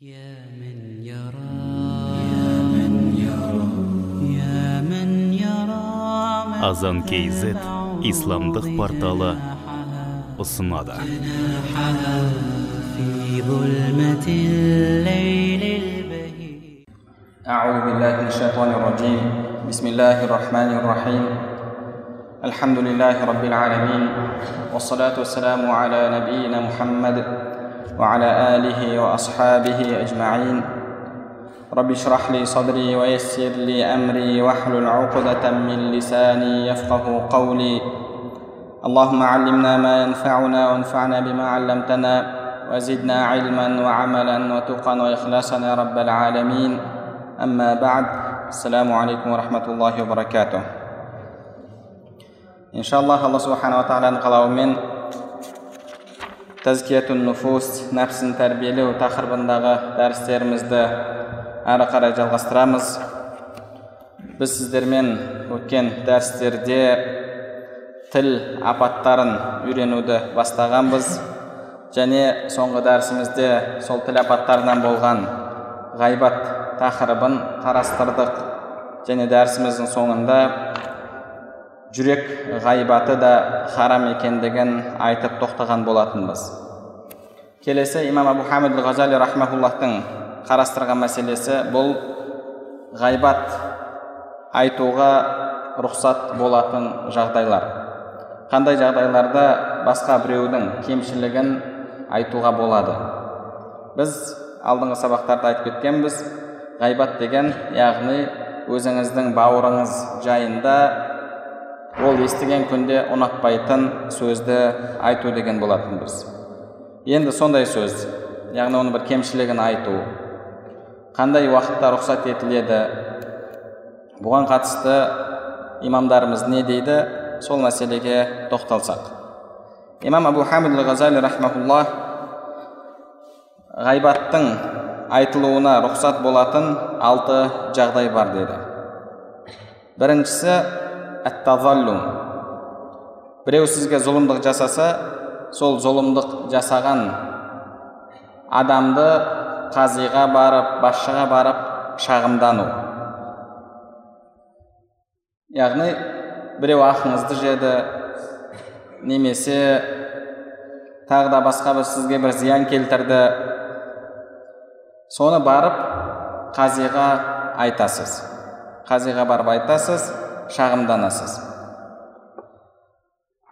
يا من يرى يا من يرى يا من يرى азан kz исламдық порталы ұсынады جناحها في ظلمة الليل البهيج أعوذ بالله من الشيطان الرجيم بسم الله الرحمن الرحيم الحمد لله رب العالمين والصلاة والسلام على نبينا محمد وعلى آله وأصحابه أجمعين. رب اشرح لي صدري ويسر لي أمري واحلل عقدة من لساني يفقه قولي. اللهم علمنا ما ينفعنا وانفعنا بما علمتنا وزدنا علما وعملا وتقا وإخلاصا يا رب العالمين. أما بعد السلام عليكم ورحمة الله وبركاته. إن شاء الله الله سبحانه وتعالى قضاء من тәзкиятун нуфус нәпсін тәрбиелеу тақырыбындағы дәрістерімізді әрі қарай жалғастырамыз біз сіздермен өткен дәрістерде тіл апаттарын үйренуді бастағанбыз және соңғы дәрісімізде сол тіл апаттарынан болған ғайбат тақырыбын қарастырдық және дәрісіміздің соңында жүрек ғайбаты да харам екендігін айтып тоқтаған болатынбыз. Келесі имам абу хамид ғазали рахмауллахтың қарастырған мәселесі бұл ғайбат айтуға рұқсат болатын жағдайлар. Қандай жағдайларда басқа біреудің кемшілігін айтуға болады? Біз алдыңғы сабақтарда айтып кеткенбіз ғайбат деген яғни өзіңіздің бауырыңыз жайында ол естіген күнде ұнатпайтын сөзді айту деген болатынбыз енді сондай сөз яғни оның бір кемшілігін айту. Қандай уақытта рұқсат етіледі? Бұған қатысты имамдарымыз не дейді? Сол мәселеге тоқталсақ. Имам абу хамид ғазали рахмаулла ғайбаттың айтылуына рұқсат болатын алты жағдай бар деді. Біріншісі әттазаллум біреу сізге зұлымдық жасаса сол зұлымдық жасаған адамды қазиға барып басшыға барып шағымдану яғни біреу ақыңызды жеді немесе тағы да басқа бір сізге бір зиян келтірді соны барып қазиға айтасыз қазиға барып айтасыз шағымданасыз.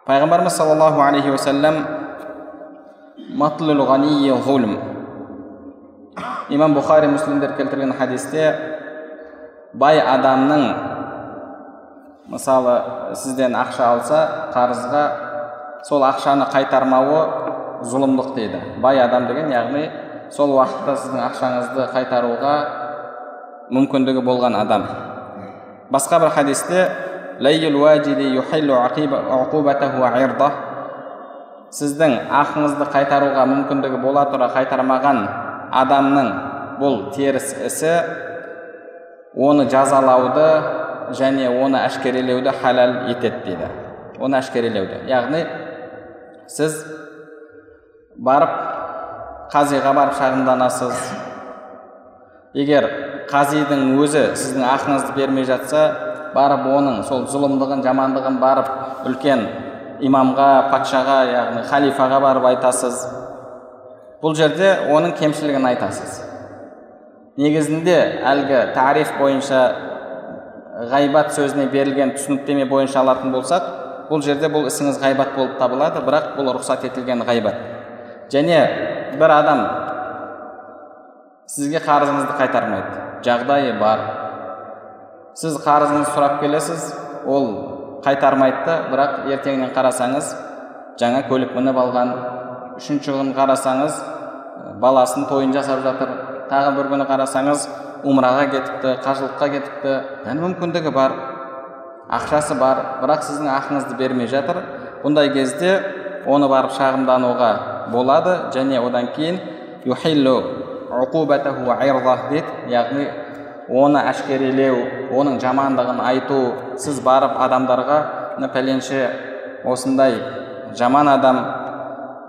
Пайғамбарымыз саллаллаху алейхи уассалам имам бұхари муслимдер келтірген хадисте бай адамның мысалы сізден ақша алса қарызға сол ақшаны қайтармауы зұлымдық дейді. Бай адам деген яғни сол уақытта сіздің ақшаңызды қайтаруға мүмкіндігі болған адам. Басқа бір хадисте сіздің ақыңызды қайтаруға мүмкіндігі бола тұра қайтармаған адамның бұл теріс ісі оны жазалауды және оны әшкерелеуді халал етеді дейді. Оны әшкерелеуді. Яғни сіз барып қазиға барып шағымданасыз. Егер қазидың өзі сіздің ақыңызды бермей жатса барып оның сол зұлымдығын жамандығын барып үлкен имамға патшаға яғни халифаға барып айтасыз бұл жерде оның кемшілігін айтасыз негізінде әлгі тариф бойынша ғайбат сөзіне берілген түсініктеме бойынша алатын болсақ бұл жерде бұл ісіңіз ғайбат болып табылады бірақ бұл рұқсат етілген ғайбат және бір адам сізге қарызыңызды қайтармайды жағдайы бар сіз қарызыңызды сұрап келесіз ол қайтармайды да бірақ ертеңнен қарасаңыз жаңа көлік мініп алған үшінші күн қарасаңыз баласының тойын жасап жатыр тағы бір күні қарасаңыз умраға кетіпті қажылыққа кетіпті яғни мүмкіндігі бар ақшасы бар бірақ сіздің ақыңызды бермей жатыр бұндай кезде оны барып шағымдануға болады және одан кейін яғни оны әшкерелеу оның жамандығын айту сіз барып адамдарға мына пәленше осындай жаман адам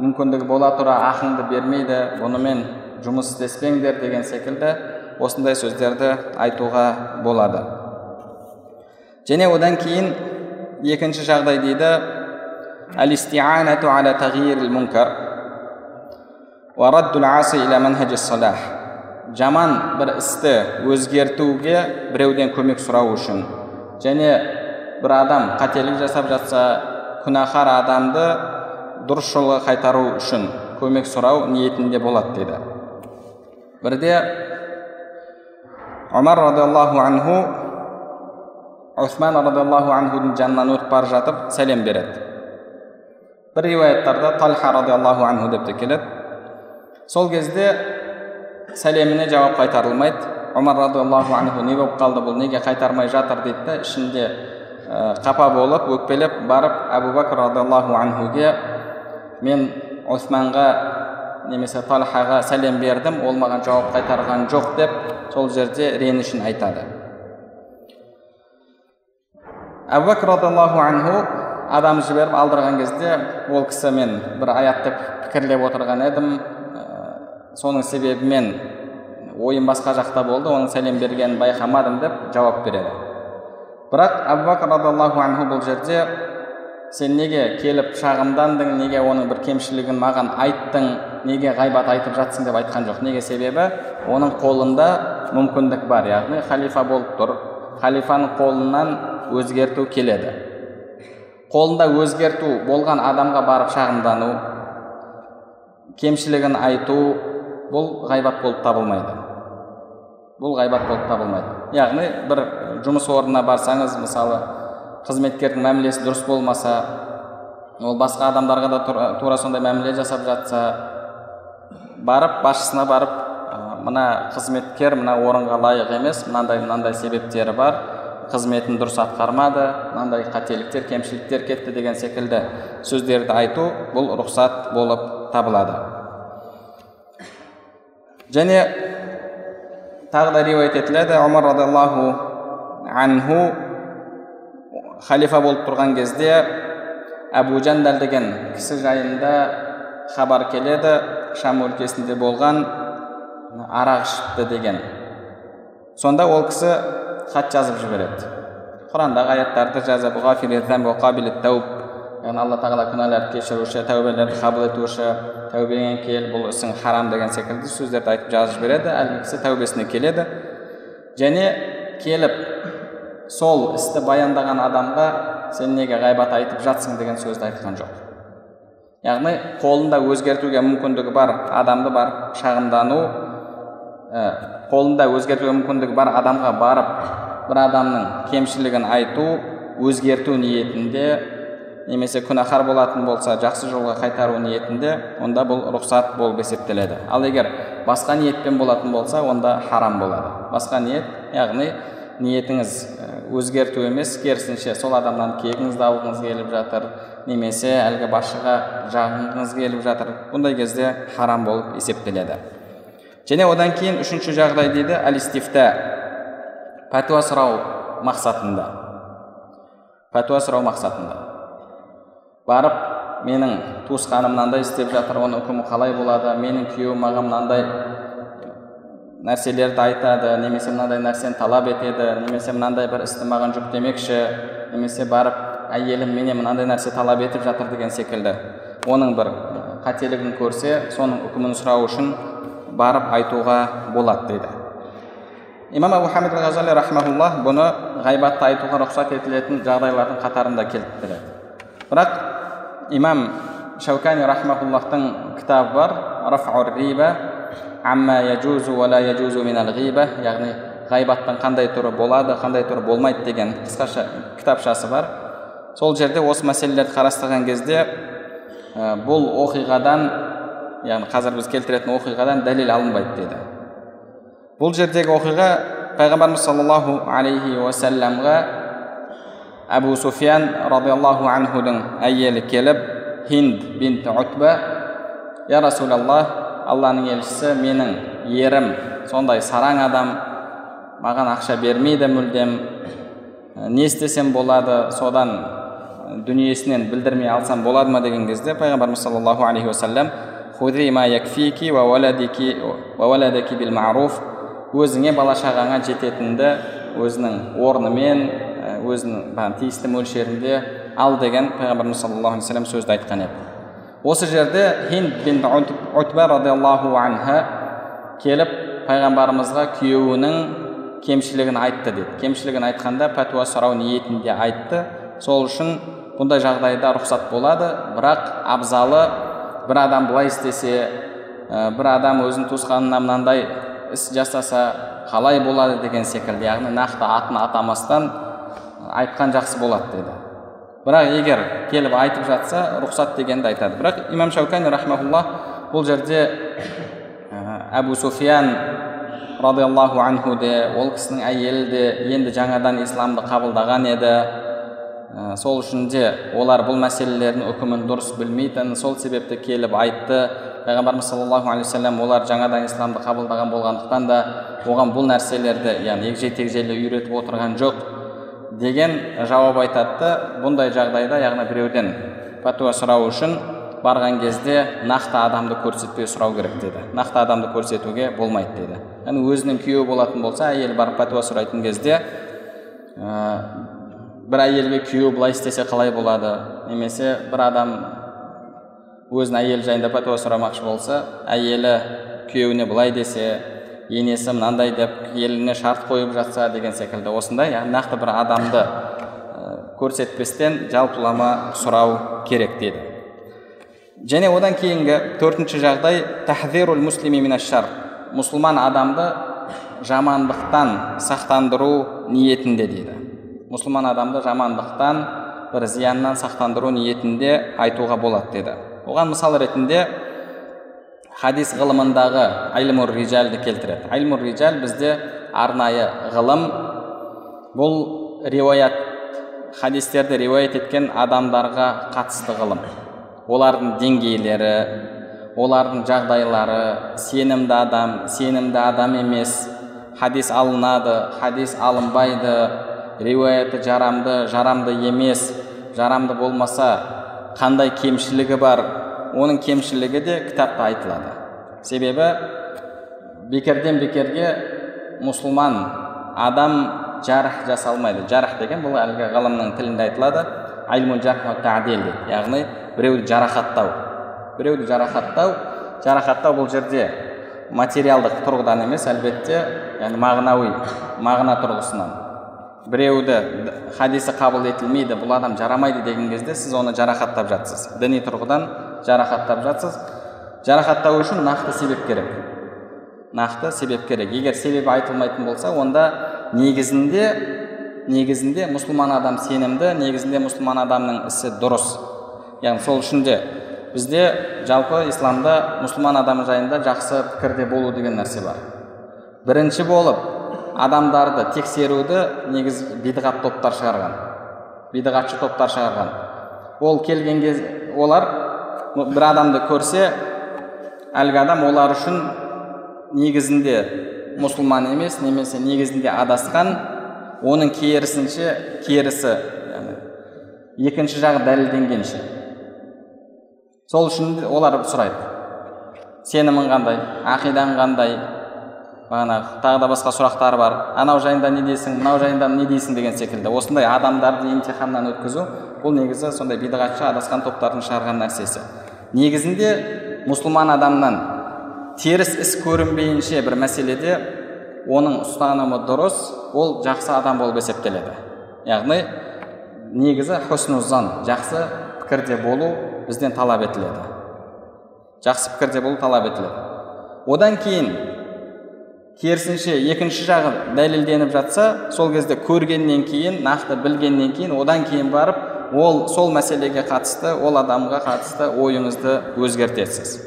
мүмкіндігі бола тұра ақыңды бермейді бұнымен жұмыс істеспеңдер деген секілді осындай сөздерді айтуға болады. Және одан кейін екінші жағдай дейді жаман бір істі өзгертуге біреуден көмек сұрау үшін және бір адам қателік жасап жатса күнәһар адамды дұрыс жолға қайтару үшін көмек сұрау ниетінде болады дейді бірде омар радиаллаху анху усман радиаллаху анхудың жанынан өтіп бара жатып сәлем береді бір риуаяттарда талха радиаллаху анху деп те келеді сол кезде сәлеміне жауап қайтарылмайды. Омар радиаллаху анху не болып қалды бұл неге қайтармай жатыр дейді да ішінде қапа болып өкпелеп барып әбу бәкір радиаллаху анхуге мен османға немесе талхаға сәлем бердім ол маған жауап қайтарған жоқ деп сол жерде ренішін айтады. Әбу бәкір радиаллаху анху адам жіберіп алдырған кезде ол кісі мен бір аятты пікірлеп отырған едім соның себебімен ойым басқа жақта болды оның сәлем бергенін байқамадым деп жауап береді. Бірақ әбу бәкір анху бұл жерде сен неге келіп шағымдандың неге оның бір кемшілігін маған айттың неге ғайбат айтып жатсың? деп айтқан жоқ. Неге себебі? Оның қолында мүмкіндік бар яғни халифа болып тұр. Халифаның қолынан өзгерту келеді. Қолында өзгерту болған адамға барып шағымдану кемшілігін айту бұл ғайбат болып табылмайды. Бұл ғайбат болып табылмайды. Яғни бір жұмыс орнына барсаңыз мысалы қызметкердің мәмілесі дұрыс болмаса ол басқа адамдарға да тура сондай мәміле жасап жатса барып басшысына барып мына қызметкер мына орынға лайық емес мынандай мынандай себептері бар қызметін дұрыс атқармады мынандай қателіктер кемшіліктер кетті деген секілді сөздерді айту бұл рұқсат болып табылады. Және тағы да риуаят етіледі. Омар радиаллаху анху халифа болып тұрған кезде әбу жандал деген кісі жайында хабар келеді. Шам өлкесінде болған арақ ішіпті деген. Сонда ол кісі хат жазып жібереді. Құрандағы аяттарды жазып яғни алла тағала күнәларды кешіруші тәубелерді қабыл етуші тәубеңе кел бұл ісің харам деген секілді сөздерді айтып жазып жібереді әлгі кісі тәубесіне келеді. Және келіп сол істі баяндаған адамға сен неге ғайбат айтып жатсың деген сөзді айтқан жоқ. Яғни қолында өзгертуге мүмкіндігі бар адамды барып шағымдану ә, қолында өзгертуге мүмкіндігі бар адамға барып бір адамның кемшілігін айту өзгерту ниетінде немесе күнәһар болатын болса жақсы жолға қайтару ниетінде онда бұл рұқсат болып есептеледі. Ал егер басқа ниетпен болатын болса онда харам болады. Басқа ниет яғни ниетіңіз өзгерту емес керісінше сол адамнан кегіңізді алғыңыз келіп жатыр немесе әлгі басшыға жағыңыз келіп жатыр бұндай кезде харам болып есептеледі. Және одан кейін үшінші жағдай дейді әлистифта пәтуа сұрау мақсатында. Пәтуа сұрау мақсатында. Барып менің туысқаным мынандай істеп жатыр оның үкімі қалай болады менің күйеуім маған мынандай нәрселерді айтады немесе мынандай нәрсені талап етеді немесе мынандай бір істі маған жүктемекші немесе барып әйелім менен мынандай нәрсе талап етіп жатыр деген секілді. Оның бір қателігін көрсе соның үкімін сұрау үшін барып айтуға болады дейді. Имам абу ғазали бұны ғайбатты айтуға рұқсат етілетін жағдайлардың қатарында келтіреді бірақ имам шаукани рахмауллахтың кітабы бар рафаур риба амма яжузу ла яжузу минал ғиба яғни ғайбаттың қандай түрі болады қандай түрі болмайды деген қысқаша кітапшасы бар сол жерде осы мәселелерді қарастырған кезде ә, бұл оқиғадан яғни қазір біз келтіретін оқиғадан дәлел алынбайды деді бұл жердегі оқиға пайғамбарымыз саллаллаху алейхи уассаламға әбу суфиян радиаллаху анхудың әйелі келіп хинд бинт утба я расулаллах алланың елшісі менің ерім сондай сараң адам маған ақша бермейді мүлдем не істесем болады содан дүниесінен білдірмей алсам болады ма деген кезде пайғамбарымыз саллаллаху алейхи маруф өзіңе бала шағаңа жететінді өзінің орнымен өзінің бағана тиісті мөлшерінде ал деген пайғамбарымыз саллаллаху алейхи вассалам сөзді айтқан еді осы жерде хинд бин утба радиаллаху анха келіп пайғамбарымызға күйеуінің кемшілігін айтты дейді кемшілігін айтқанда пәтуа сұрау ниетінде айтты сол үшін бұндай жағдайда рұқсат болады бірақ абзалы бір адам былай істесе бір адам өзінің туысқанына мынандай іс жасаса қалай болады деген секілді яғни нақты атын атамастан айтқан жақсы болады деді. Бірақ егер келіп айтып жатса рұқсат дегенді айтады. Бірақ имам шаукани рахмаулла бұл жерде әбу суфиян радиаллаху анху де ол кісінің әйелі де енді жаңадан исламды қабылдаған еді. Ә, сол үшін де олар бұл мәселелердің үкімін дұрыс білмейтін сол себепті келіп айтты. Пайғамбарымыз саллаллаху алейхи вассалам олар жаңадан исламды қабылдаған болғандықтан да оған бұл нәрселерді яғни егжей тегжейлі үйретіп отырған жоқ. Деген жауап айтады. Да бұндай жағдайда яғни біреуден пәтуа сұрау үшін барған кезде нақты адамды көрсетпей сұрау керек деді. Нақты адамды көрсетуге болмайды деді. Яғни өзінің күйеуі болатын болса әйелі барып пәтуа сұрайтын кезде ә, бір әйелге күйеуі былай істесе қалай болады? Немесе бір адам өзінің әйелі жайында пәтуа сұрамақшы болса әйелі күйеуіне былай десе енесі мынандай деп еліне шарт қойып жатса деген секілді. Осындай нақты бір адамды ә, көрсетпестен жалпылама сұрау керек деді. Және одан кейінгі төртінші жағдай тахзирул муслими минашшар мұсылман адамды жамандықтан сақтандыру ниетінде дейді мұсылман адамды жамандықтан бір зияннан сақтандыру ниетінде айтуға болады деді. Оған мысал ретінде хадис ғылымындағы айлмур рижалды келтіреді айлмур рижал бізде арнайы ғылым бұл риуаят хадистерді риуаят еткен адамдарға қатысты ғылым олардың деңгейлері олардың жағдайлары сенімді адам сенімді адам емес хадис алынады хадис алынбайды риуаяты жарамды жарамды емес жарамды болмаса қандай кемшілігі бар оның кемшілігі де кітапта айтылады себебі бекерден бекерге мұсылман адам жарх жасалмайды жарх деген бұл әлгі ғылымның тілінде айтылады яғни біреуді жарақаттау біреуді жарақаттау жарақаттау бұл жерде материалдық тұрғыдан емес әлбетте яғни мағынауи мағына тұрғысынан біреуді хадисі қабыл етілмейді бұл адам жарамайды деген кезде сіз оны жарақаттап жатсыз діни тұрғыдан жарақаттап жатсыз жарақаттау үшін нақты себеп керек нақты себеп керек егер себебі айтылмайтын болса онда негізінде негізінде мұсылман адам сенімді негізінде мұсылман адамның ісі дұрыс яғни сол үшін де бізде жалпы исламда мұсылман адам жайында жақсы пікірде болу деген нәрсе бар бірінші болып адамдарды тексеруді негіз бидғат топтар шығарған бидғатшы топтар шығарған ол келген кез олар бір адамды көрсе әлгі адам олар үшін негізінде мұсылман емес немесе негізінде адасқан оның керісінше керісі яғни екінші жағы дәлелденгенше сол үшін олар сұрайды сенімің қандай ақидаң қандай бағанағы тағы да басқа сұрақтар бар анау жайында не дейсің мынау жайында не дейсің деген секілді осындай адамдарды емтиханнан өткізу бұл негізі сондай бидғатшы адасқан топтардың шығарған нәрсесі негізінде мұсылман адамнан теріс іс көрінбейінше бір мәселеде оның ұстанымы дұрыс ол жақсы адам болып есептеледі. Яғни негізі хуснузан жақсы пікірде болу бізден талап етіледі. Жақсы пікірде болу талап етіледі. Одан кейін керісінше екінші жағы дәлелденіп жатса сол кезде көргеннен кейін нақты білгеннен кейін одан кейін барып ол сол мәселеге қатысты ол адамға қатысты ойыңызды өзгертесіз.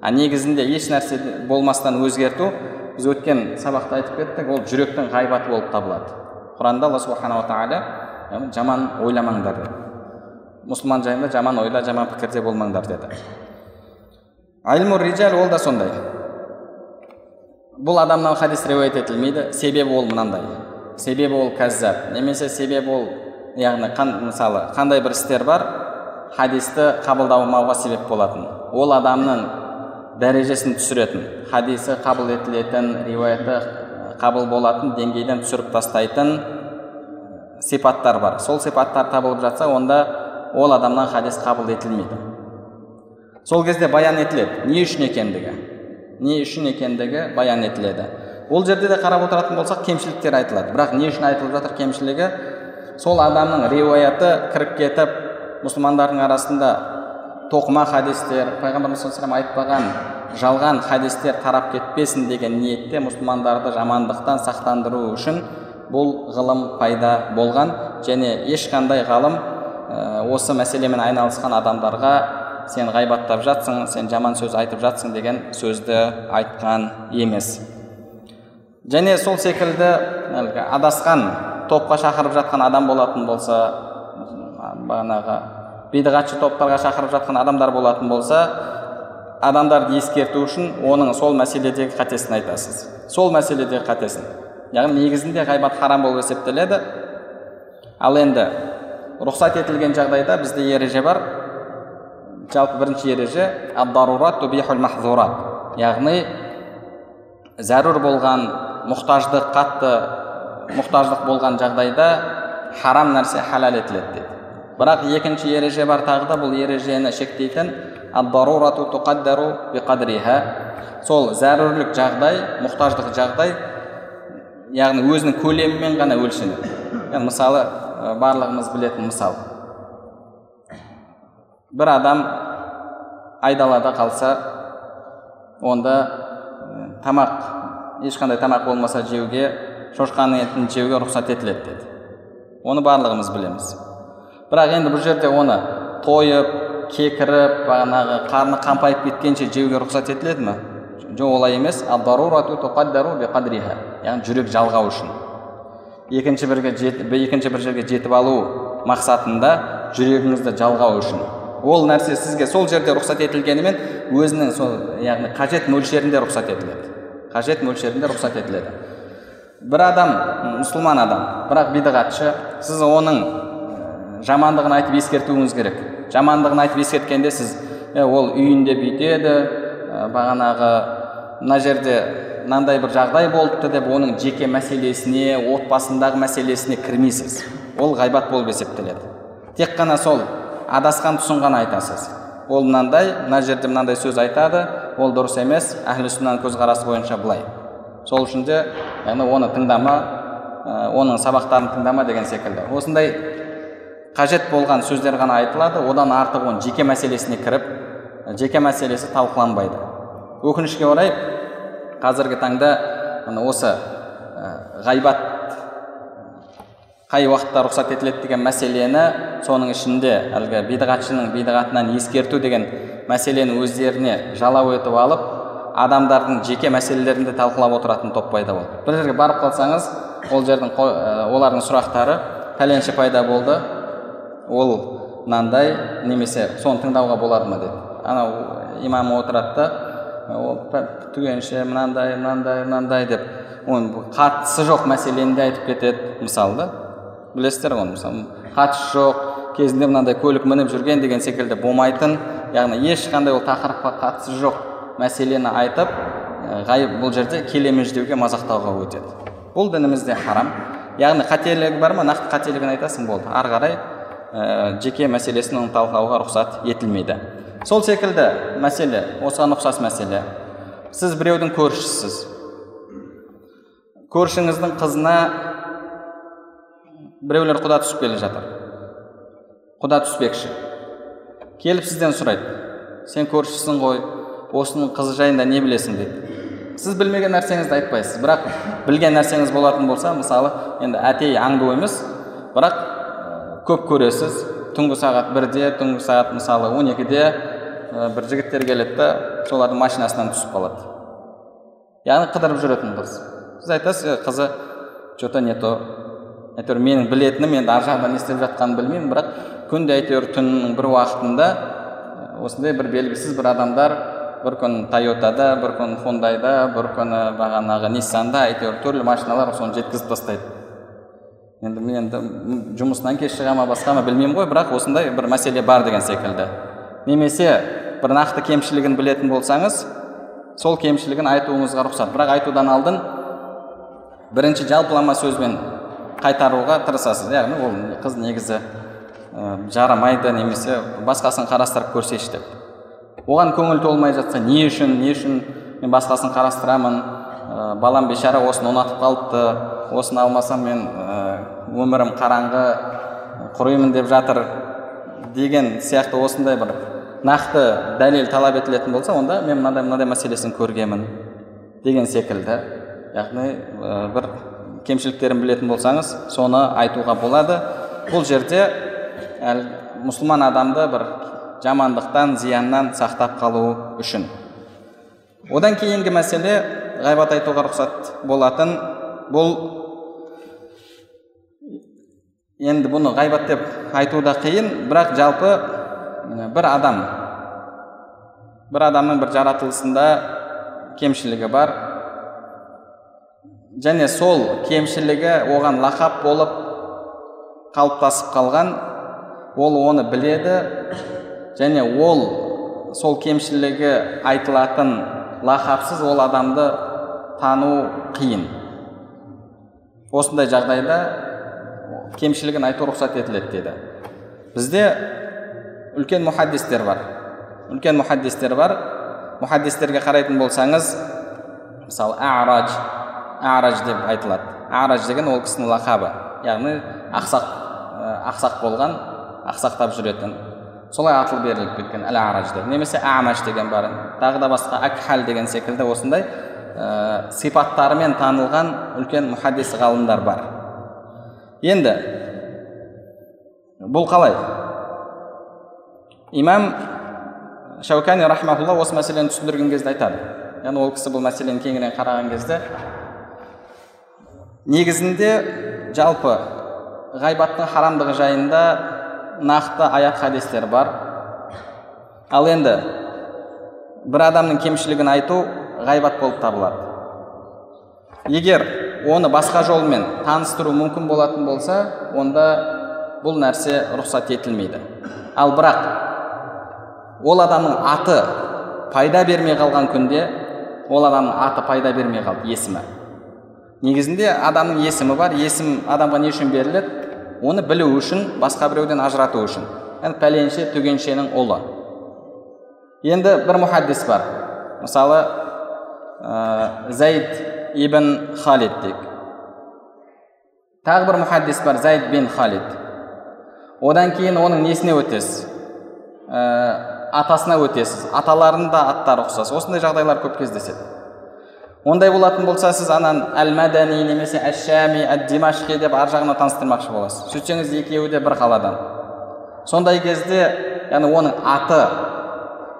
А негізінде еш нәрсе болмастан өзгерту біз өткен сабақта айтып кеттік ол жүректің ғайбаты болып табылады. Құранда алла субханала тағала жаман ойламаңдар деді мұсылман жайында жаман ойла жаман пікірде болмаңдар деді. Айлмур риджал ол да сондай. Бұл адамнан хадис риуаят етілмейді. Себебі ол мынандай. Себебі ол кәззаб немесе себебі ол яғни қан, мысалы қандай бір істер бар хадисті қабылдамауға себеп болатын. Ол адамның дәрежесін түсіретін хадисі қабыл етілетін риуаяты қабыл болатын деңгейден түсіріп тастайтын сипаттар бар. Сол сипаттар табылып жатса онда ол адамнан хадис қабыл етілмейді. Сол кезде баян етіледі. Не үшін екендігі? Не үшін екендігі баян етіледі. Ол жерде де қарап отыратын болсақ кемшіліктер айтылады. Бірақ не үшін айтылып жатыр кемшілігі? Сол адамның риуаяты кіріп кетіп мұсылмандардың арасында тоқыма хадистер пайғамбарымыз саллаллаху айтпаған жалған хадистер тарап кетпесін деген ниетте мұсылмандарды жамандықтан сақтандыру үшін бұл ғылым пайда болған. Және ешқандай ғалым осы мәселемен айналысқан адамдарға сен ғайбаттап жатсың сен жаман сөз айтып жатсың деген сөзді айтқан емес. Және сол секілді әлгі адасқан топқа шақырып жатқан адам болатын болса бағанағы бидғатшы топтарға шақырып жатқан адамдар болатын болса адамдарды ескерту үшін оның сол мәселедегі қатесін айтасыз. Сол мәселедегі қатесін. Яғни негізінде ғайбат харам болып есептеледі. Ал енді рұқсат етілген жағдайда бізде ереже бар. Жалпы бірінші ереже яғни зәрур болған мұқтаждық қатты мұқтаждық болған жағдайда харам нәрсе халал етіледі деді бірақ екінші ереже бар тағы да бұл ережені шектейтін сол зәрурлік жағдай мұқтаждық жағдай яғни өзінің көлемімен ғана өлшенеді мысалы барлығымыз білетін мысал бір адам айдалада қалса онда тамақ ешқандай тамақ болмаса жеуге шошқаның етін жеуге рұқсат етіледі деді. Оны барлығымыз білеміз. Бірақ енді бұл жерде оны тойып кекіріп бағанағы қарны қампайып кеткенше жеуге рұқсат етіледі ме? Жоқ олай емес. Яғни жүрек жалғау үшін. Екінші бірге жет, екінші бір жерге жетіп алу мақсатында жүрегіңізді жалғау үшін. Ол нәрсе сізге сол жерде рұқсат етілгенімен өзінің сол яғни қажет мөлшерінде рұқсат етіледі. Қажет мөлшерінде рұқсат етіледі. Бір адам мұсылман адам. Бірақ бидғатшы сіз оның жамандығын айтып ескертуіңіз керек. Жамандығын айтып ескерткенде сіз ол үйінде бүйтеді ә, бағанағы мына жерде мынандай бір жағдай болыпты деп оның жеке мәселесіне отбасындағы мәселесіне кірмейсіз. Ол ғайбат болып есептеледі. Тек қана сол адасқан тұсын ғана айтасыз. Ол мынандай мына жерде мынандай сөз айтады ол дұрыс емес әхлі көзқарасы бойынша былай. Сол үшін де яғни оны тыңдама оның сабақтарын тыңдама деген секілді. Осындай қажет болған сөздер ғана айтылады. Одан артық оның жеке мәселесіне кіріп жеке мәселесі талқыланбайды. Өкінішке орай қазіргі таңда осы ғайбат қай уақытта рұқсат етіледі деген мәселені соның ішінде әлгі бидғатшының бидғатынан ескерту деген мәселені өздеріне жалау етіп алып адамдардың жеке мәселелерін де талқылап отыратын топ пайда болды. Бір жерге барып қалсаңыз ол жердің олардың сұрақтары пәленше пайда болды. Ол мынандай немесе соны тыңдауға болады ма деді. Анау имам отырады да ол түгенше мынандай мынандай мынандай деп. Оның қатысы жоқ мәселені де айтып кетеді мысалы да. Білесіздер ғой мысалы қатысы жоқ кезінде мынандай көлік мініп жүрген деген секілді болмайтын яғни ешқандай ол тақырыпқа қатысы жоқ. Мәселені айтып ғайып бұл жерде келемеждеуге мазақтауға өтеді. Бұл дінімізде харам. Яғни қателігі бар ма? Нақты қателігін айтасың болды. Ары қарай ә, жеке мәселесін талқылауға рұқсат етілмейді. Сол секілді мәселе осыған ұқсас мәселе. Сіз біреудің көршісісіз. Көршіңіздің қызына біреулер құда түсіп келе жатыр. Құда түспекші. Келіп сізден сұрайды. Сен көршісің ғой. Осының қызы жайында не білесің дейді сіз білмеген нәрсеңізді айтпайсыз бірақ білген нәрсеңіз болатын болса мысалы енді әтей аңду емес бірақ көп көресіз. Түнгі сағат бірде түнгі сағат мысалы он екіде бір жігіттер келеді да солардың машинасынан түсіп қалады. Яғни қыдырып жүретін қыз. Сіз айтасыз қызы че то не то әйтеуір менің білетінім енді ар жағында не істеп жатқанын білмеймін бірақ күнде әйтеуір түннің бір уақытында осындай бір белгісіз бір адамдар бір күн тойотада бір күн хундайда бір күні бағанағы ниссанда әйтеуір түрлі машиналар соны жеткізіп тастайды. Енді мен енді жұмысынан кеш шыға ма басқа ма білмеймін ғой бірақ осындай бір мәселе бар деген секілді. Немесе бір нақты кемшілігін білетін болсаңыз сол кемшілігін айтуыңызға рұқсат. Бірақ айтудан алдын бірінші жалпылама сөзбен қайтаруға тырысасыз. Яғни ол қыз негізі ә, жарамайды немесе басқасын қарастырып көрсеші деп. Оған көңіл толмай жатса не үшін не үшін мен басқасын қарастырамын? Ә, балам бейшара осыны ұнатып қалыпты осыны алмасам мен ә, өмірім қараңғы құримын деп жатыр деген сияқты осындай бір нақты дәлел талап етілетін болса онда мен мынандай мынандай мәселесін көргенмін деген секілді. Яғни ә, бір кемшіліктерін білетін болсаңыз соны айтуға болады. Бұл жерде әл, мұсылман адамды бір жамандықтан зияннан сақтап қалу үшін. Одан кейінгі мәселе ғайбат айтуға рұқсат болатын бұл енді бұны ғайбат деп айту да қиын бірақ жалпы бір адам бір адамның бір жаратылысында кемшілігі бар. Және сол кемшілігі оған лақап болып қалыптасып қалған ол оны біледі және ол сол кемшілігі айтылатын лақапсыз ол адамды тану қиын. Осындай жағдайда кемшілігін айту рұқсат етіледі деді. Бізде үлкен мұхаддистер бар. Үлкен мұхаддистер бар. Мұхаддистерге қарайтын болсаңыз мысалы арадж арадж деп айтылады. Арадж деген ол кісінің лақабы яғни ақсақ ақсақ болған ақсақтап жүретін солай атыл беріліп кеткен әл арадж деп. Немесе амаш деген бар. Тағы да басқа акхал деген секілді осындай ә, сипаттарымен танылған үлкен мұхаддис ғалымдар бар. Енді бұл қалай? Имам шаукани рахмаулла осы мәселені түсіндірген кезде айтады. Яғни ол кісі бұл мәселені кеңірек қараған кезде негізінде жалпы ғайбаттың харамдығы жайында нақты аят хадистер бар. Ал енді бір адамның кемшілігін айту ғайбат болып табылады. Егер оны басқа жолмен таныстыру мүмкін болатын болса онда бұл нәрсе рұқсат етілмейді. Ал бірақ ол адамның аты пайда бермей қалған күнде ол адамның аты пайда бермей қалды есімі. Негізінде адамның есімі бар есім адамға не үшін беріледі? Оны білу үшін басқа біреуден ажырату үшін. Яғни пәленше түгеншенің ұлы. Енді бір мұхаддис бар. Мысалы ә, зайд ибн халид дейік. Тағы бір мұхаддис бар зайд бин халид. Одан кейін оның несіне өтесіз? Ә, атасына өтесіз. Аталарының да аттары ұқсас. Осындай жағдайлар көп кездеседі. Ондай болатын болса сіз анан әл мәдәни немесе әш шами әд димашқи деп ар жағына таныстырмақшы боласыз. Сөйтсеңіз екеуі де бір қаладан. Сондай кезде яғни оның аты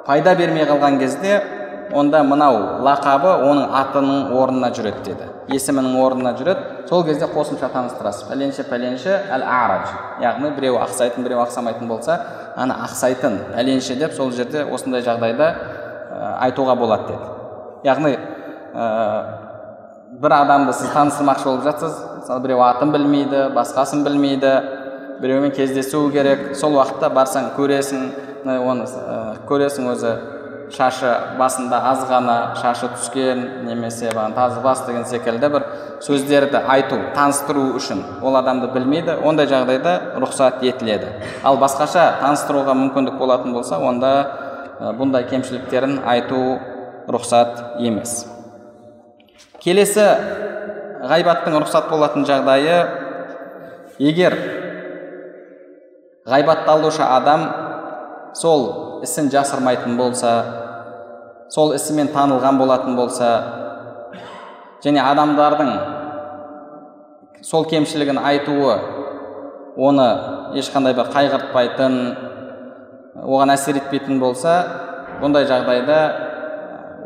пайда бермей қалған кезде онда мынау лақабы оның атының орнына жүреді деді. Есімінің орнына жүреді. Сол кезде қосымша таныстырасыз. Пәленше пәленше әл арадж яғни біреу ақсайтын біреу ақсамайтын болса ана ақсайтын пәленше деп сол жерде осындай жағдайда айтуға болады деді. Яғни ә, бір адамды сіз таныстырмақшы болып жатсыз. Мысалы біреу атын білмейді басқасын білмейді біреумен кездесу керек. Сол уақытта барсаң көресің оны ә, көресің өзі шашы басында аз ғана шашы түскен немесе тазы бас деген секілді бір сөздерді айту таныстыру үшін ол адамды білмейді ондай жағдайда рұқсат етіледі. Ал басқаша таныстыруға мүмкіндік болатын болса онда бұндай кемшіліктерін айту рұқсат емес. Келесі ғайбаттың рұқсат болатын жағдайы егер ғайбатталушы адам сол ісін жасырмайтын болса сол ісімен танылған болатын болса және адамдардың сол кемшілігін айтуы оны ешқандай бір қайғыртпайтын оған әсер етпейтін болса бұндай жағдайда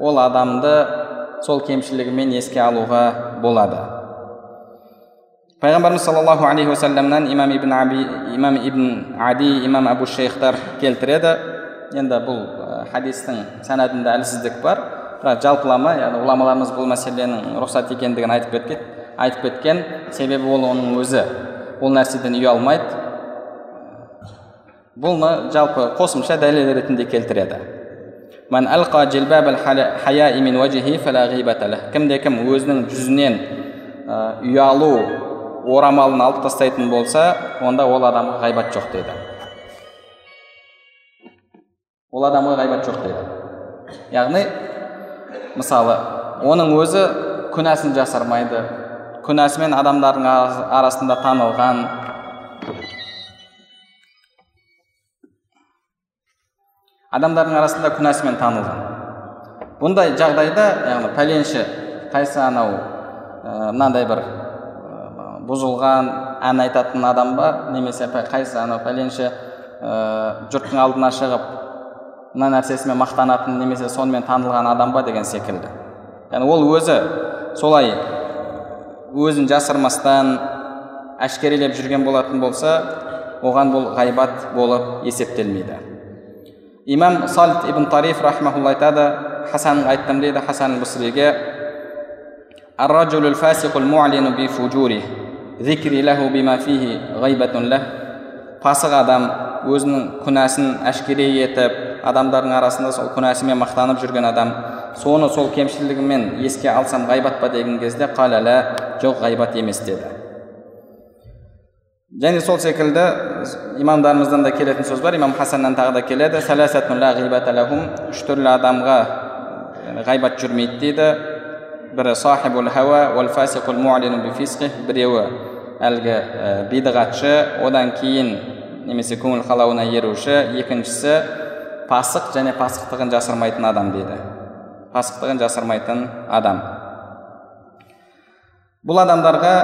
ол адамды сол кемшілігімен еске алуға болады. Пайғамбарымыз саллаллаху алейхи уассаламнан имам ибн аби имам ибн ади имам абу шейхтар келтіреді. Енді бұл хадистің сәнәдінде әлсіздік бар. Бірақ жалпылама яғни ғұламаларымыз бұл мәселенің рұқсат екендігін айтып кеткен айтып кеткен себебі ол оның өзі. Ол нәрседен ұялмайды бұны жалпы қосымша дәлел ретінде келтіреді. Кімде кім өзінің жүзінен ұялу орамалын алып тастайтын болса онда ол адамға ғайбат жоқ деді ол адамға ғайбат жоқ деді яғни мысалы оның өзі күнәсін жасырмайды күнәсімен адамдардың арасында танылған адамдардың арасында күнәсімен танылған. Бұндай жағдайда яғни пәленші қайсы анау мынандай бір бұзылған ән айтатын адам ба немесе қайсы анау пәленші жұрттың алдына шығып мына нәрсесімен мақтанатын немесе сонымен танылған адам ба деген секілді. Яғни ол өзі солай өзін жасырмастан әшкерелеп жүрген болатын болса оған бұл ғайбат болып есептелмейді. Имам сальт ибн тариф рахмаулла айтады хасан айттым дейді хасан бусриге пасық адам өзінің күнәсін әшкере етіп адамдардың арасында сол күнәсімен мақтанып жүрген адам соны сол кемшілігімен еске алсам ғайбат па деген кезде қаләлә жоқ ғайбат емес деді және сол секілді имамдарымыздан да келетін сөз бар. Имам хасаннан тағы да келеді. Үш түрлі адамға ғайбат жүрмейді дейді. Бірі сахибул хауа біреуі әлгі бидғатшы. Одан кейін немесе көңіл қалауына еруші екіншісі пасық және пасықтығын жасырмайтын адам дейді. Пасықтығын жасырмайтын адам бұл адамдарға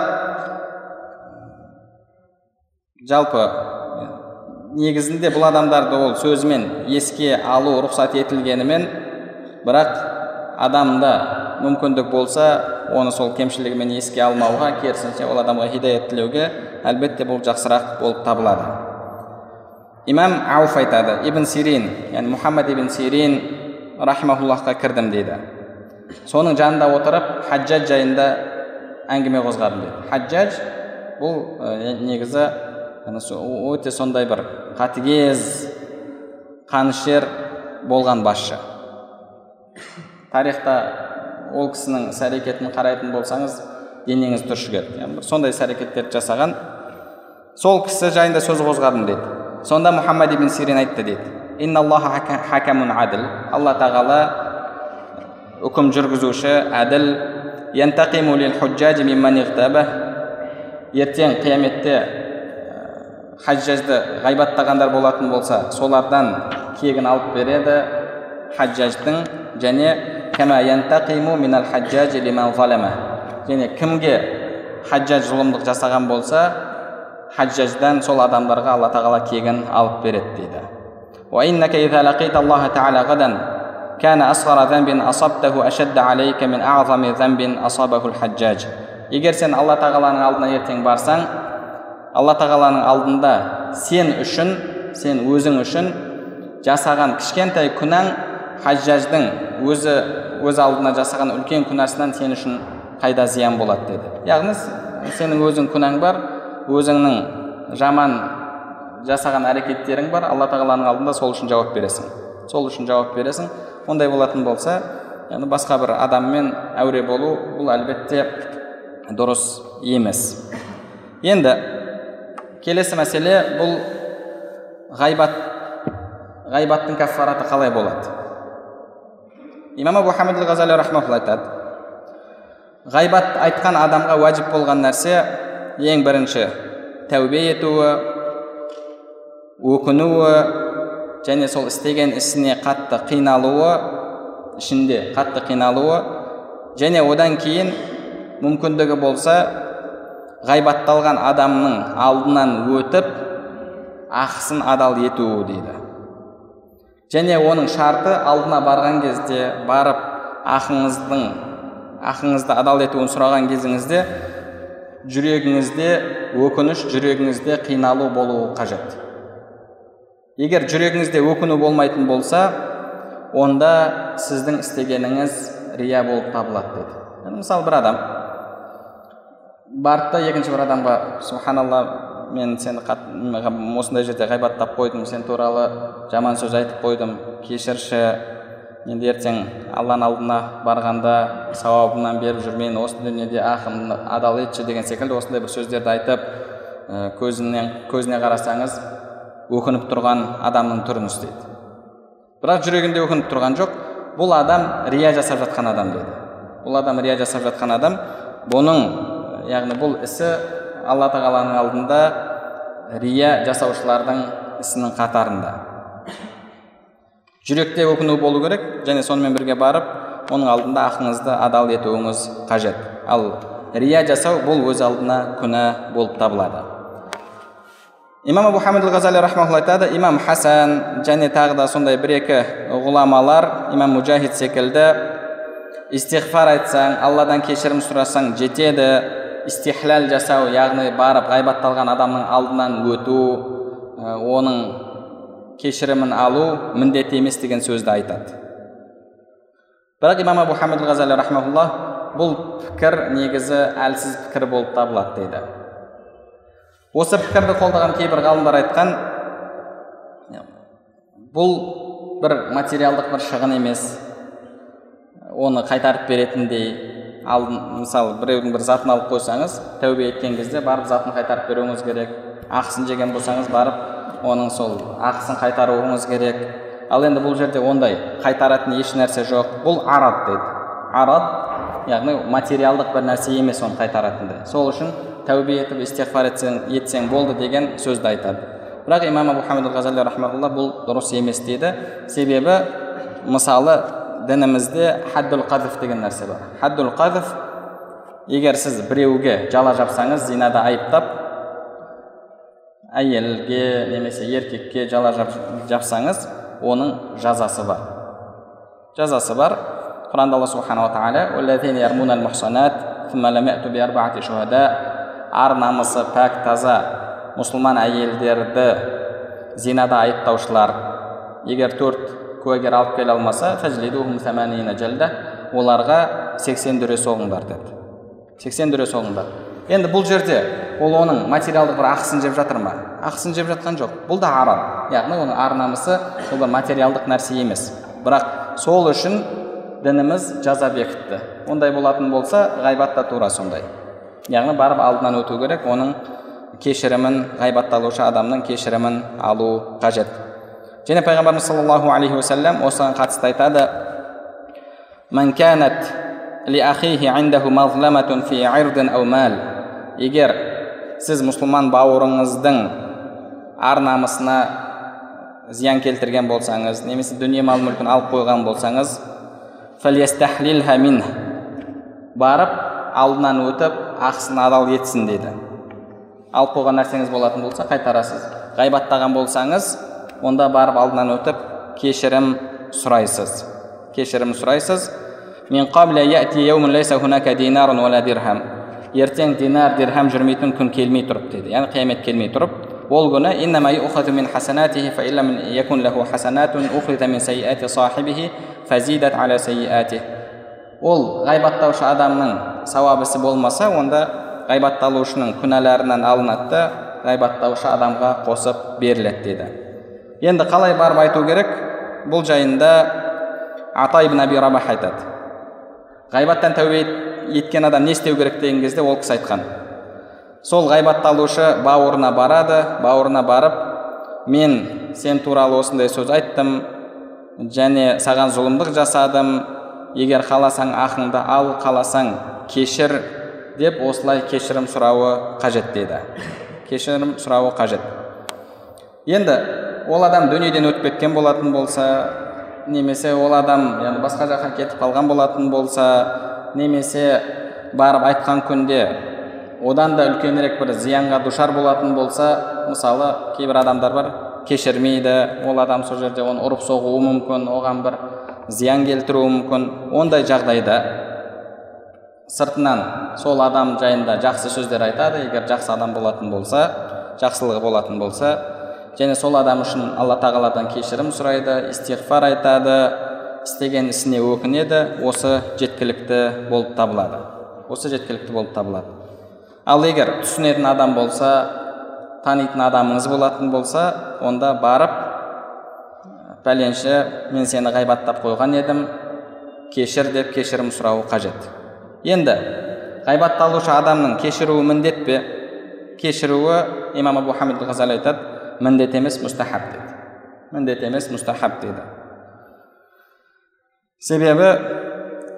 жалпы негізінде бұл адамдарды ол сөзімен еске алу рұқсат етілгенімен бірақ адамда мүмкіндік болса оны сол кемшілігімен еске алмауға керісінше ол адамға хидаят тілеуге әлбетте бұл жақсырақ болып табылады. Имам ауф айтады ибн сирин яғни мұхаммад ибн сирин рахимахуллахқа кірдім дейді. Соның жанында отырып хаджаж жайында әңгіме қозғадым дейді. Хаджаж бұл ә, негізі өте сондай бір қатыгез қанішер болған басшы тарихта ол кісінің іс әрекетін қарайтын болсаңыз денеңіз түршігеді сондай іс әрекеттерді жасаған сол кісі жайында сөз қозғадым дейді сонда мұхаммад ибн сирин айтты дейді алла тағала үкім жүргізуші әділ ертең қияметте хаджажды ғайбаттағандар болатын болса солардан кегін алып береді хаджаждың және және кімге хаджаж зұлымдық жасаған болса хаджаждан сол адамдарға алла тағала кегін алып береді дейді егер сен алла тағаланың алдына ертең барсаң алла тағаланың алдында сен үшін сен өзің үшін жасаған кішкентай күнәң хаджаждың өзі өз алдына жасаған үлкен күнәсінен сен үшін қайда зиян болады деді. Яғни сенің өзің күнәң бар өзіңнің жаман жасаған әрекеттерің бар алла тағаланың алдында сол үшін жауап бересің. Сол үшін жауап бересің. Ондай болатын болса яғни басқа бір адаммен әуре болу бұл әлбетте дұрыс емес. Енді келесі мәселе бұл ғайбат ғайбаттың каффараты қалай болады? Имам абу хамид ғазали айтады. Ғайбат айтқан адамға уәжіп болған нәрсе ең бірінші тәубе етуі өкінуі және сол істеген ісіне қатты қиналуы ішінде қатты қиналуы және одан кейін мүмкіндігі болса ғайбатталған адамның алдынан өтіп ақысын адал етуі дейді. Және оның шарты алдына барған кезде барып ақыңыздың ақыңызды адал етуін сұраған кезіңізде жүрегіңізде өкініш жүрегіңізде қиналу болуы қажет. Егер жүрегіңізде өкіну болмайтын болса онда сіздің істегеніңіз рия болып табылады деді мысалы бір адам. Барды да екінші бір адамға субханалла мен сені осындай жерде ғайбаттап қойдым сен туралы жаман сөз айтып қойдым. Кешірші енді ертең алланың алдына барғанда сауабымнан беріп жүрмейін осы дүниеде ақымды адал етші деген секілді осындай бір сөздерді айтып көзінен көзіне қарасаңыз өкініп тұрған адамның түрін ұстайды бірақ жүрегінде өкініп тұрған жоқ. Бұл адам рия жасап жатқан адам деді. Бұл адам рия жасап жатқан адам бұның яғни бұл ісі алла тағаланың алдында рия жасаушылардың ісінің қатарында. Жүректе өкіну болу керек және сонымен бірге барып оның алдында ақыңызды адал етуіңіз қажет. Ал рия жасау бұл өз алдына күнә болып табылады. Имам абу хамид ғазали рахмаулла айтады имам хасан және тағы да сондай бір екі ғұламалар имам мужахид секілді истихфар айтсаң алладан кешірім сұрасаң жетеді истихлал жасау яғни барып ғайбатталған адамның алдынан өту оның кешірімін алу міндет емес деген сөзді айтады. Бірақ имам абу хамид ғазали рахмаулла бұл пікір негізі әлсіз пікір болып табылады дейді. Осы пікірді қолдаған кейбір ғалымдар айтқан бұл бір материалдық бір шығын емес оны қайтарып беретіндей ал мысалы біреудің бір затын алып қойсаңыз тәубе еткен кезде барып затын қайтарып беруіңіз керек. Ақысын жеген болсаңыз барып оның сол ақысын қайтаруыңыз керек. Ал енді бұл жерде ондай қайтаратын еш нәрсе жоқ. Бұл арат дейді арат яғни материалдық бір нәрсе емес оны қайтаратындай. Сол үшін тәубе етіп истиғфар етсең, етсең болды деген сөзді айтады. Бірақ имам абу хамид бұл дұрыс емес дейді себебі мысалы дінімізде хаддул қазф деген нәрсе бар хаддул қазф егер сіз біреуге жала жапсаңыз зинада айыптап әйелге немесе еркекке жала жапсаңыз оның жазасы бар жазасы бар құранда алла субханала тағала ар намысы пәк таза мұсылман әйелдерді зинада айыптаушылар егер төрт куәгер алып келе алмаса оларға сексен дүре соғыңдар деді сексен дүре соғыңдар енді бұл жерде ол оның материалдық бір ақысын жеп жатыр ма? Ақысын жеп жатқан жоқ. Бұл да арам. Яғни оның ар намысы бұл бір материалдық нәрсе емес. Бірақ сол үшін дініміз жаза бекітті. Ондай болатын болса ғайбат та тура сондай. Яғни барып алдынан өту керек оның кешірімін ғайбатталушы адамның кешірімін алу қажет. Және пайғамбарымыз саллаллаху алейхи уассалам осыған қатысты айтады егер сіз мұсылман бауырыңыздың ар намысына зиян келтірген болсаңыз немесе дүние мал мүлкін алып қойған болсаңыз барып алдынан өтіп ақысын адал етсін дейді алып қойған нәрсеңіз болатын болса қайтарасыз ғайбаттаған болсаңыз онда барып алдынан өтіп кешірім сұрайсыз кешірім сұрайсыз ертең динар дирхам жүрмейтін күн келмей тұрып деді яғни қиямет келмей тұрып ол күні ол ғайбаттаушы адамның сауап ісі болмаса онда ғайбатталушының күнәларынан алынады да ғайбаттаушы адамға қосып беріледі деді енді қалай барып айту керек бұл жайында ата ибн аби рабах айтады ғайбаттан тәубе еткен адам не істеу керек деген кезде ол кісі айтқан сол ғайбатталушы бауырына барады бауырына барып мен сен туралы осындай сөз айттым және саған зұлымдық жасадым егер қаласаң ақыңды ал қаласаң кешір деп осылай кешірім сұрауы қажет деді кешірім сұрауы қажет енді ол адам дүниеден өтіп кеткен болатын болса немесе ол адам яғни басқа жаққа кетіп қалған болатын болса немесе барып айтқан күнде одан да үлкенірек бір зиянға душар болатын болса мысалы кейбір адамдар бар кешірмейді ол адам сол жерде оны ұрып соғуы мүмкін оған бір зиян келтіруі мүмкін ондай жағдайда сыртынан сол адам жайында жақсы сөздер айтады. Егер жақсы адам болатын болса жақсылығы болатын болса және сол адам үшін алла тағаладан кешірім сұрайды истиғфар айтады істеген ісіне өкінеді. Осы жеткілікті болып табылады. Осы жеткілікті болып табылады. Ал егер түсінетін адам болса танитын адамыңыз болатын болса онда барып пәленші мен сені ғайбаттап қойған едім кешір деп кешірім сұрауы қажет. Енді ғайбатталушы адамның кешіруі міндет пе? Кешіруі имам абу хамид ғазали айтады міндет емес мұстахаб дейді міндет емес мұстахаб дейді себебі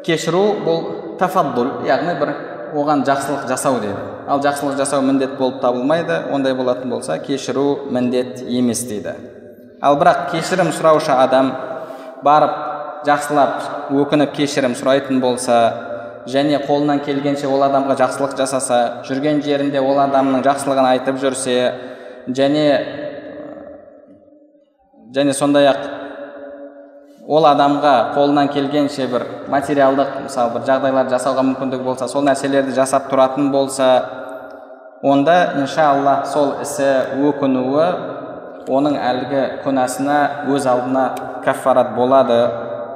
кешіру бұл тафаддул яғни бір оған жақсылық жасау дейді ал жақсылық жасау міндет болып табылмайды ондай болатын болса кешіру міндет емес дейді ал бірақ кешірім сұраушы адам барып жақсылап өкініп кешірім сұрайтын болса және қолынан келгенше ол адамға жақсылық жасаса жүрген жерінде ол адамның жақсылығын айтып жүрсе және және сондай ақ ол адамға қолынан келгенше бір материалдық мысалы бір жағдайлар жасауға мүмкіндігі болса сол нәрселерді жасап тұратын болса онда иншалла сол ісі өкінуі оның әлгі күнәсына өз алдына каффарат болады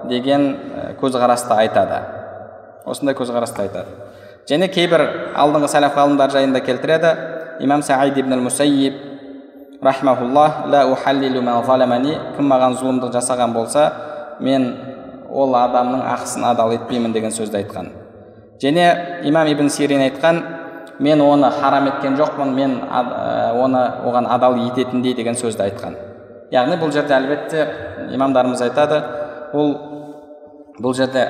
деген көзқарасты айтады. Осындай көзқарасты айтады. Және кейбір алдыңғы сәләф ғалымдар жайында келтіреді. Имам саид ибн мусайиб рахмауллах кім маған зұлымдық жасаған болса мен ол адамның ақысын адал етпеймін деген сөзді айтқан және имам ибн сирин айтқан мен оны харам еткен жоқпын мен оны оған адал ететіндей деген сөзді айтқан яғни бұл жерде әлбетте имамдарымыз айтады бұл бұл жерде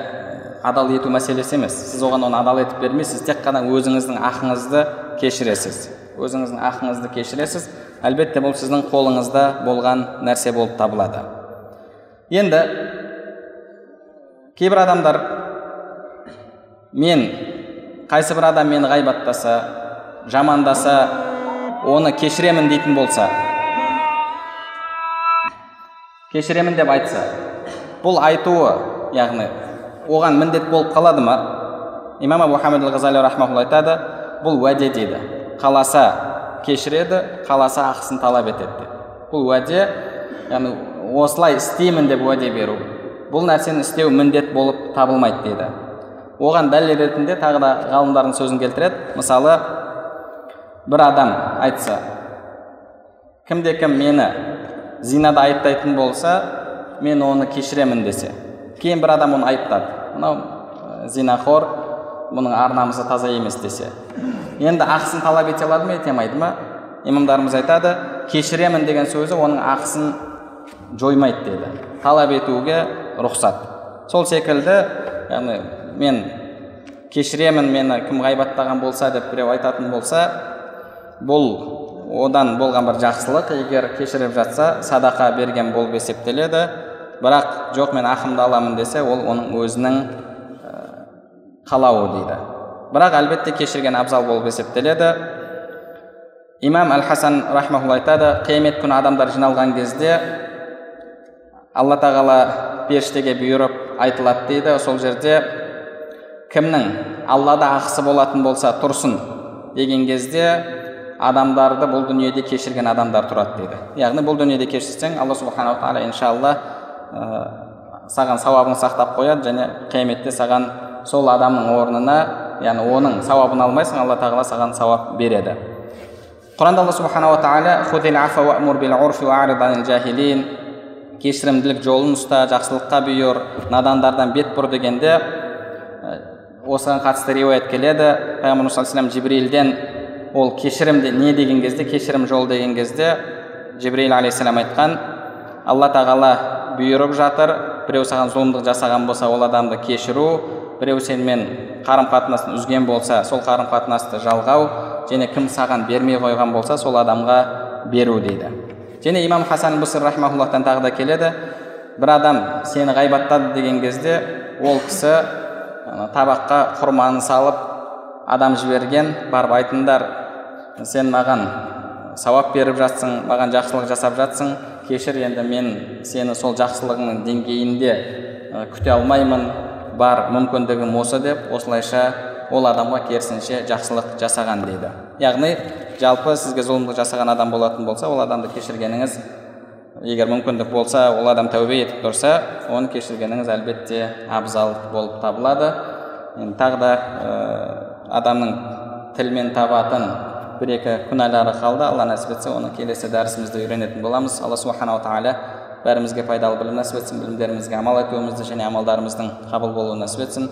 адал ету мәселесі емес сіз оған оны адал етіп бермейсіз тек қана өзіңіздің ақыңызды кешіресіз өзіңіздің ақыңызды кешіресіз әлбетте бұл сіздің қолыңызда болған нәрсе болып табылады. Енді кейбір адамдар мен қайсы бір адам мені ғайбаттаса жамандаса оны кешіремін дейтін болса кешіремін деп айтса бұл айтуы яғни оған міндет болып қалады ма? Имам абу хамид айтады бұл уәде дейді. Қаласа кешіреді қаласа ақысын талап етеді деп. Бұл уәде яғни осылай істеймін деп уәде беру. Бұл нәрсені істеу міндет болып табылмайды дейді. Оған дәлел ретінде тағы да ғалымдардың сөзін келтіреді. Мысалы бір адам айтса кімде кім мені зинада айыптайтын болса мен оны кешіремін десе. Кейін бір адам оны айыптады. Мынау зинахор бұның ар намысы таза емес десе. Енді ақысын талап ете алады ма ете алмайды ма? Имамдарымыз айтады кешіремін деген сөзі оның ақысын жоймайды деді талап етуге рұқсат. Сол секілді яғни мен кешіремін мені кім ғайбаттаған болса деп біреу айтатын болса бұл одан болған бір жақсылық егер кешіріп жатса садақа берген болып есептеледі. Бірақ жоқ мен ақымды аламын десе ол оның өзінің қалауы дейді. Бірақ әлбетте кешірген абзал болып есептеледі. Имам әл хасан рахмаулла айтады қиямет күні адамдар жиналған кезде алла тағала періштеге бұйырып айтылады дейді. Сол жерде кімнің аллада ақысы болатын болса тұрсын деген кезде адамдарды бұл дүниеде кешірген адамдар тұрады дейді. Яғни бұл дүниеде кешірсең алла субханала тағала иншалла ә, саған сауабын сақтап қояды және қияметте саған сол адамның орнына яғни оның сауабын алмайсың алла тағала саған сауап береді. Құранда алла субханала тағала кешірімділік жолын ұста жақсылыққа бұйыр надандардан бет бұр дегенде осыған қатысты риуаят келеді. Пайғамбарымыз саллаллаху жибрилден ол кешірім не деген кезде кешірім жол деген кезде жибрил алейхисалам айтқан алла тағала бұйырып жатыр біреу саған зұлымдық жасаған болса ол адамды кешіру біреу сенімен қарым қатынасын үзген болса сол қарым қатынасты жалғау және кім саған бермей қойған болса сол адамға беру дейді. Және имам хасан бұсыр рахмауллахтан тағы да келеді. Бір адам сені ғайбаттады деген кезде ол кісі табаққа құрманы салып адам жіберген барып айтыңдар сен маған сауап беріп жатсың маған жақсылық жасап жатсың кешір енді мен сені сол жақсылығыңның деңгейінде күте алмаймын бар мүмкіндігім осы деп осылайша ол адамға керісінше жақсылық жасаған дейді. Яғни жалпы сізге зұлымдық жасаған адам болатын болса ол адамды кешіргеніңіз егер мүмкіндік болса ол адам тәубе етіп тұрса оны кешіргеніңіз әлбетте абзал болып табылады. Енді тағы да адамның тілмен табатын бір екі күнәлары қалды. Алла нәсіп етсе оны келесі дәрісімізде үйренетін боламыз. Алла субханала тағала бәрімізге пайдалы білім нәсіп етсін білімдерімізге амал етуімізді және амалдарымыздың қабыл болуын нәсіп етсін.